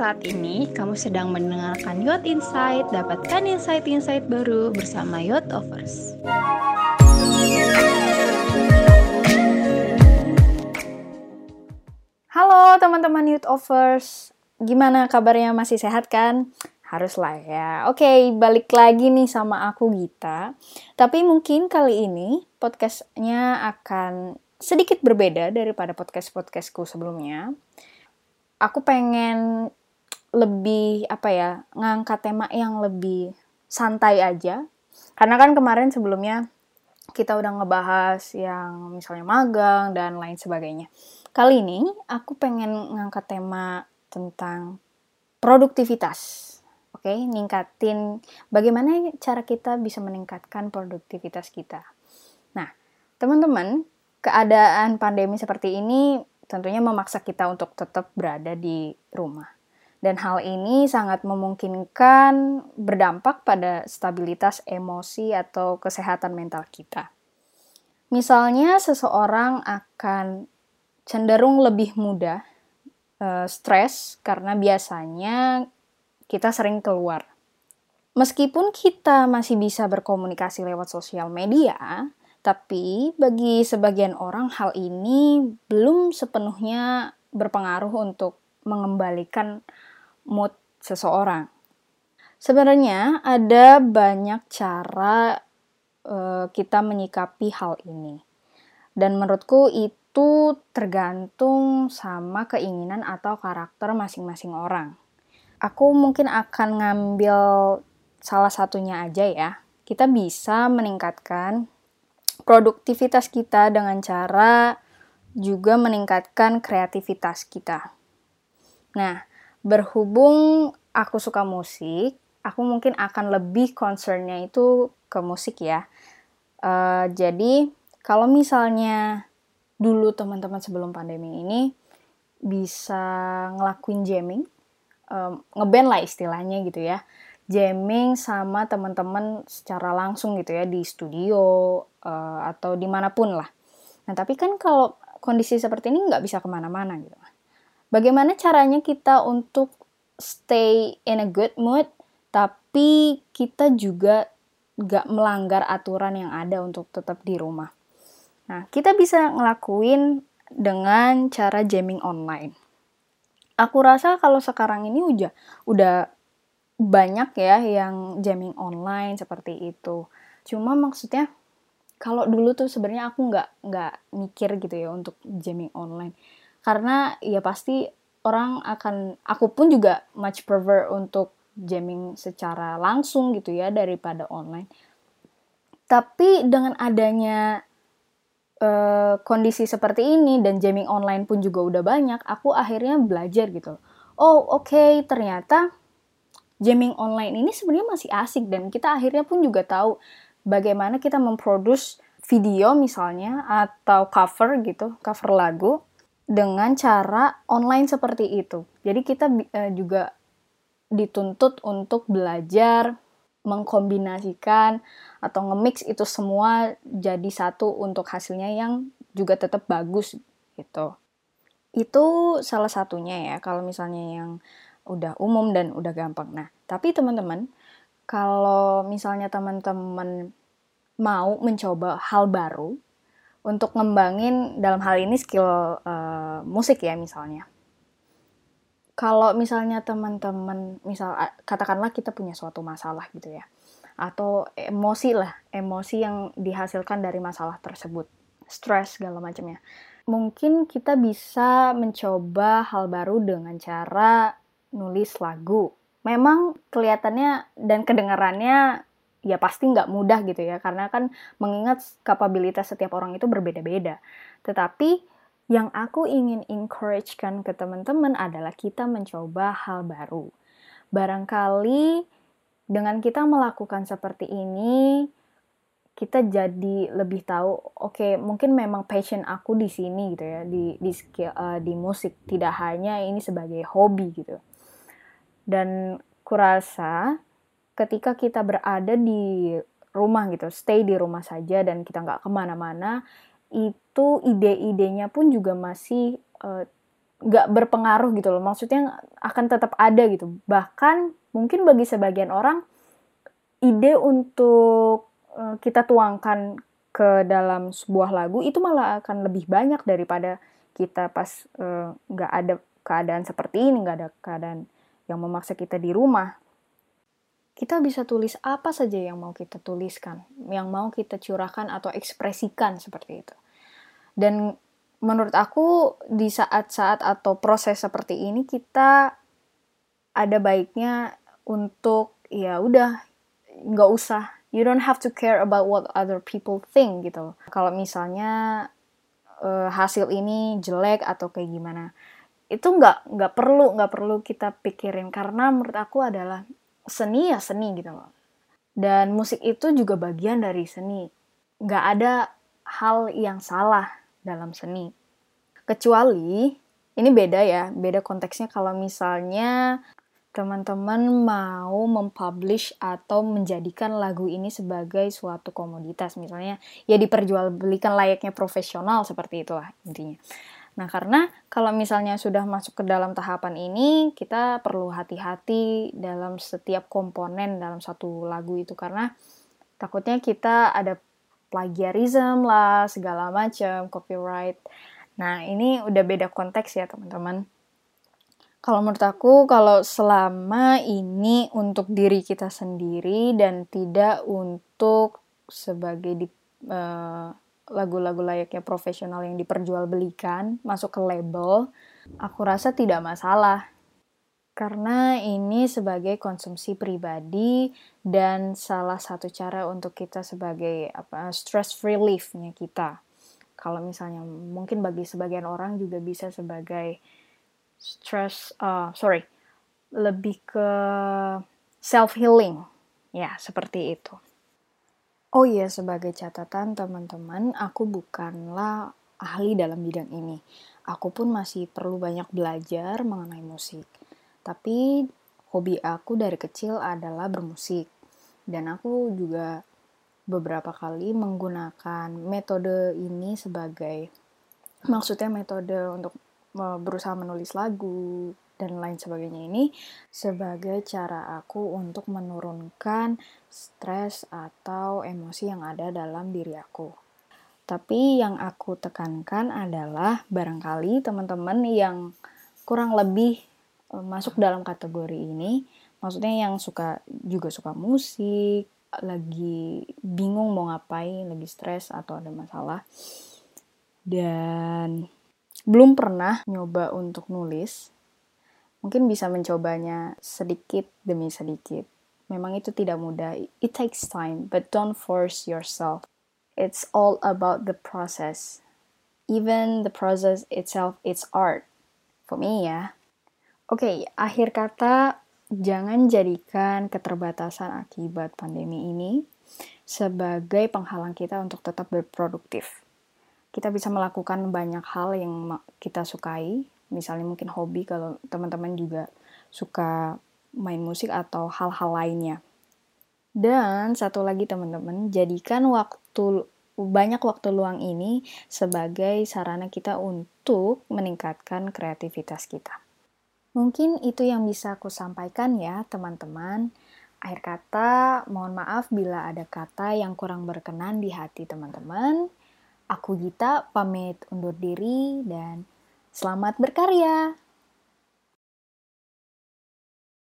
saat ini kamu sedang mendengarkan Yacht Insight. Dapatkan insight-insight baru bersama Yacht Offers. Halo teman-teman Youth Offers, gimana kabarnya masih sehat kan? Haruslah ya. Oke, balik lagi nih sama aku Gita. Tapi mungkin kali ini podcastnya akan sedikit berbeda daripada podcast-podcastku sebelumnya aku pengen lebih apa ya ngangkat tema yang lebih santai aja karena kan kemarin sebelumnya kita udah ngebahas yang misalnya magang dan lain sebagainya kali ini aku pengen ngangkat tema tentang produktivitas oke okay? ningkatin bagaimana cara kita bisa meningkatkan produktivitas kita nah teman-teman keadaan pandemi seperti ini tentunya memaksa kita untuk tetap berada di rumah. Dan hal ini sangat memungkinkan berdampak pada stabilitas emosi atau kesehatan mental kita. Misalnya, seseorang akan cenderung lebih mudah uh, stres karena biasanya kita sering keluar. Meskipun kita masih bisa berkomunikasi lewat sosial media, tapi bagi sebagian orang hal ini belum sepenuhnya berpengaruh untuk mengembalikan mood seseorang. Sebenarnya ada banyak cara uh, kita menyikapi hal ini. Dan menurutku itu tergantung sama keinginan atau karakter masing-masing orang. Aku mungkin akan ngambil salah satunya aja ya. Kita bisa meningkatkan produktivitas kita dengan cara juga meningkatkan kreativitas kita. Nah, berhubung aku suka musik, aku mungkin akan lebih concernnya itu ke musik ya. Uh, jadi, kalau misalnya dulu teman-teman sebelum pandemi ini bisa ngelakuin jamming, um, ngeband lah istilahnya gitu ya jamming sama teman-teman secara langsung gitu ya di studio uh, atau di mana pun lah. Nah tapi kan kalau kondisi seperti ini nggak bisa ke mana-mana gitu. Bagaimana caranya kita untuk stay in a good mood tapi kita juga nggak melanggar aturan yang ada untuk tetap di rumah. Nah kita bisa ngelakuin dengan cara jamming online. Aku rasa kalau sekarang ini udah udah banyak ya yang jamming online seperti itu. Cuma maksudnya kalau dulu tuh sebenarnya aku nggak nggak mikir gitu ya untuk jamming online karena ya pasti orang akan aku pun juga much prefer untuk jamming secara langsung gitu ya daripada online. Tapi dengan adanya uh, kondisi seperti ini dan jamming online pun juga udah banyak, aku akhirnya belajar gitu. Oh oke okay, ternyata jamming online ini sebenarnya masih asik dan kita akhirnya pun juga tahu bagaimana kita memproduce video misalnya atau cover gitu, cover lagu dengan cara online seperti itu. Jadi kita uh, juga dituntut untuk belajar mengkombinasikan atau nge-mix itu semua jadi satu untuk hasilnya yang juga tetap bagus gitu. Itu salah satunya ya kalau misalnya yang udah umum dan udah gampang. Nah, tapi teman-teman, kalau misalnya teman-teman mau mencoba hal baru untuk ngembangin dalam hal ini skill uh, musik ya misalnya. Kalau misalnya teman-teman, misal katakanlah kita punya suatu masalah gitu ya, atau emosi lah, emosi yang dihasilkan dari masalah tersebut, stres segala macamnya. Mungkin kita bisa mencoba hal baru dengan cara nulis lagu. Memang kelihatannya dan kedengarannya ya pasti nggak mudah gitu ya, karena kan mengingat kapabilitas setiap orang itu berbeda-beda. Tetapi yang aku ingin encouragekan ke teman-teman adalah kita mencoba hal baru. Barangkali dengan kita melakukan seperti ini, kita jadi lebih tahu oke okay, mungkin memang passion aku di sini gitu ya di di uh, di musik tidak hanya ini sebagai hobi gitu dan kurasa ketika kita berada di rumah gitu, stay di rumah saja dan kita nggak ke mana-mana, itu ide-idenya pun juga masih uh, nggak berpengaruh gitu loh. Maksudnya akan tetap ada gitu. Bahkan mungkin bagi sebagian orang ide untuk uh, kita tuangkan ke dalam sebuah lagu itu malah akan lebih banyak daripada kita pas uh, nggak ada keadaan seperti ini nggak ada keadaan yang memaksa kita di rumah kita bisa tulis apa saja yang mau kita tuliskan, yang mau kita curahkan atau ekspresikan seperti itu. Dan menurut aku di saat-saat atau proses seperti ini kita ada baiknya untuk ya udah nggak usah you don't have to care about what other people think gitu kalau misalnya uh, hasil ini jelek atau kayak gimana itu nggak nggak perlu nggak perlu kita pikirin karena menurut aku adalah seni ya seni gitu loh dan musik itu juga bagian dari seni nggak ada hal yang salah dalam seni. Kecuali ini beda ya, beda konteksnya kalau misalnya teman-teman mau mempublish atau menjadikan lagu ini sebagai suatu komoditas misalnya ya diperjualbelikan layaknya profesional seperti itulah intinya. Nah, karena kalau misalnya sudah masuk ke dalam tahapan ini, kita perlu hati-hati dalam setiap komponen dalam satu lagu itu karena takutnya kita ada plagiarism lah, segala macam, copyright. Nah, ini udah beda konteks ya, teman-teman. Kalau menurut aku, kalau selama ini untuk diri kita sendiri dan tidak untuk sebagai di uh, lagu-lagu layaknya profesional yang diperjualbelikan masuk ke label, aku rasa tidak masalah karena ini sebagai konsumsi pribadi dan salah satu cara untuk kita sebagai apa stress reliefnya kita. Kalau misalnya mungkin bagi sebagian orang juga bisa sebagai stress, uh, sorry, lebih ke self healing, ya seperti itu. Oh iya, sebagai catatan teman-teman, aku bukanlah ahli dalam bidang ini. Aku pun masih perlu banyak belajar mengenai musik tapi hobi aku dari kecil adalah bermusik. Dan aku juga beberapa kali menggunakan metode ini sebagai maksudnya metode untuk berusaha menulis lagu dan lain sebagainya ini sebagai cara aku untuk menurunkan stres atau emosi yang ada dalam diri aku. Tapi yang aku tekankan adalah barangkali teman-teman yang kurang lebih Eh, masuk dalam kategori ini maksudnya yang suka juga suka musik lagi bingung mau ngapain lagi stres atau ada masalah dan belum pernah nyoba untuk nulis mungkin bisa mencobanya sedikit demi sedikit. Memang itu tidak mudah. It takes time but don't force yourself. It's all about the process. Even the process itself it's art. For me ya. Oke, okay, akhir kata jangan jadikan keterbatasan akibat pandemi ini sebagai penghalang kita untuk tetap berproduktif. Kita bisa melakukan banyak hal yang kita sukai, misalnya mungkin hobi kalau teman-teman juga suka main musik atau hal-hal lainnya. Dan satu lagi teman-teman, jadikan waktu banyak waktu luang ini sebagai sarana kita untuk meningkatkan kreativitas kita. Mungkin itu yang bisa aku sampaikan ya, teman-teman. Akhir kata, mohon maaf bila ada kata yang kurang berkenan di hati teman-teman. Aku Gita, pamit undur diri dan selamat berkarya.